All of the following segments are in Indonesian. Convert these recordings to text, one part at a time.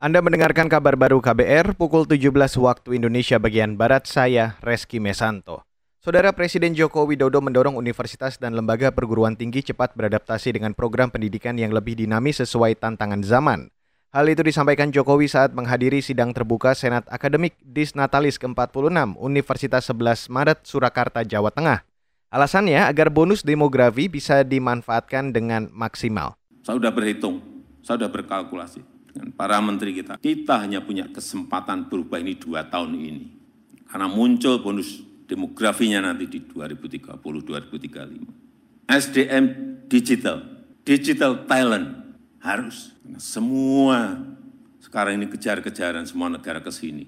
Anda mendengarkan kabar baru KBR pukul 17 waktu Indonesia bagian Barat, saya Reski Mesanto. Saudara Presiden Joko Widodo mendorong universitas dan lembaga perguruan tinggi cepat beradaptasi dengan program pendidikan yang lebih dinamis sesuai tantangan zaman. Hal itu disampaikan Jokowi saat menghadiri sidang terbuka Senat Akademik Disnatalis ke-46 Universitas 11 Maret Surakarta, Jawa Tengah. Alasannya agar bonus demografi bisa dimanfaatkan dengan maksimal. Saya sudah berhitung, saya sudah berkalkulasi dengan para menteri kita. Kita hanya punya kesempatan berubah ini dua tahun ini. Karena muncul bonus demografinya nanti di 2030-2035. SDM digital, digital talent harus. Semua sekarang ini kejar-kejaran semua negara ke sini.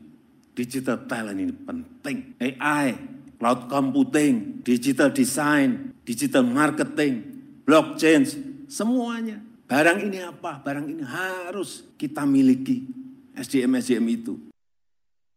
Digital talent ini penting. AI, cloud computing, digital design, digital marketing, blockchain, semuanya. Barang ini apa? Barang ini harus kita miliki. SDM-SDM itu.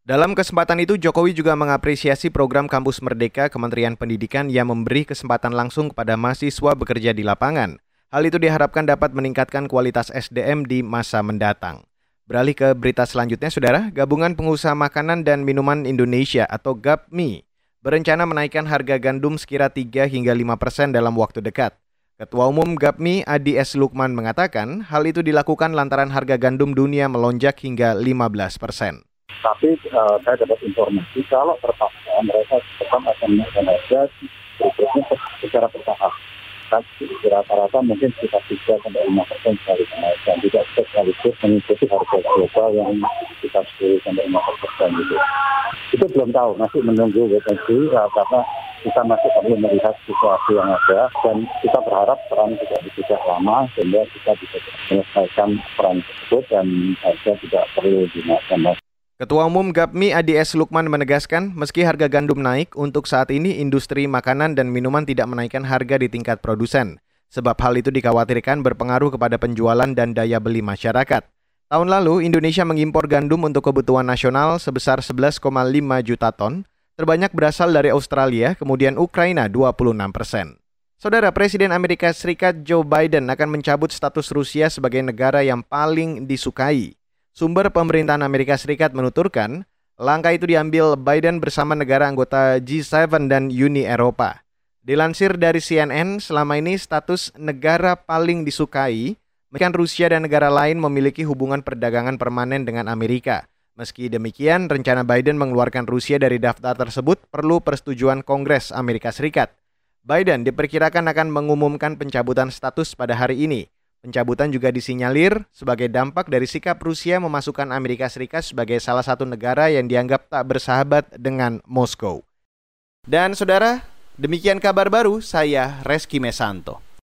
Dalam kesempatan itu, Jokowi juga mengapresiasi program Kampus Merdeka Kementerian Pendidikan yang memberi kesempatan langsung kepada mahasiswa bekerja di lapangan. Hal itu diharapkan dapat meningkatkan kualitas SDM di masa mendatang. Beralih ke berita selanjutnya, Saudara, Gabungan Pengusaha Makanan dan Minuman Indonesia atau GAPMI berencana menaikkan harga gandum sekira 3 hingga 5 persen dalam waktu dekat. Ketua Umum GAPMI Adi S. Lukman mengatakan hal itu dilakukan lantaran harga gandum dunia melonjak hingga 15 persen. Tapi uh, saya dapat informasi kalau terpaksa mereka tetap akan menaikkan harga berikutnya secara bertahap. Kan rata-rata mungkin sekitar 3 sampai 5 persen sekali kenaikan. Tidak sekaligus mengikuti harga global yang sekitar 10 sampai 15 persen gitu. Itu belum tahu, masih menunggu potensi uh, karena kita masih perlu melihat situasi yang ada dan kita berharap peran tidak tidak lama sehingga kita bisa menyelesaikan peran tersebut dan harga tidak perlu dinaikkan Ketua Umum GAPMI Adi S. Lukman menegaskan, meski harga gandum naik, untuk saat ini industri makanan dan minuman tidak menaikkan harga di tingkat produsen. Sebab hal itu dikhawatirkan berpengaruh kepada penjualan dan daya beli masyarakat. Tahun lalu, Indonesia mengimpor gandum untuk kebutuhan nasional sebesar 11,5 juta ton, terbanyak berasal dari Australia, kemudian Ukraina 26 persen. Saudara Presiden Amerika Serikat Joe Biden akan mencabut status Rusia sebagai negara yang paling disukai. Sumber pemerintahan Amerika Serikat menuturkan, langkah itu diambil Biden bersama negara anggota G7 dan Uni Eropa. Dilansir dari CNN, selama ini status negara paling disukai, meski Rusia dan negara lain memiliki hubungan perdagangan permanen dengan Amerika. Meski demikian, rencana Biden mengeluarkan Rusia dari daftar tersebut perlu persetujuan Kongres Amerika Serikat. Biden diperkirakan akan mengumumkan pencabutan status pada hari ini. Pencabutan juga disinyalir sebagai dampak dari sikap Rusia memasukkan Amerika Serikat sebagai salah satu negara yang dianggap tak bersahabat dengan Moskow. Dan saudara, demikian kabar baru saya Reski Mesanto.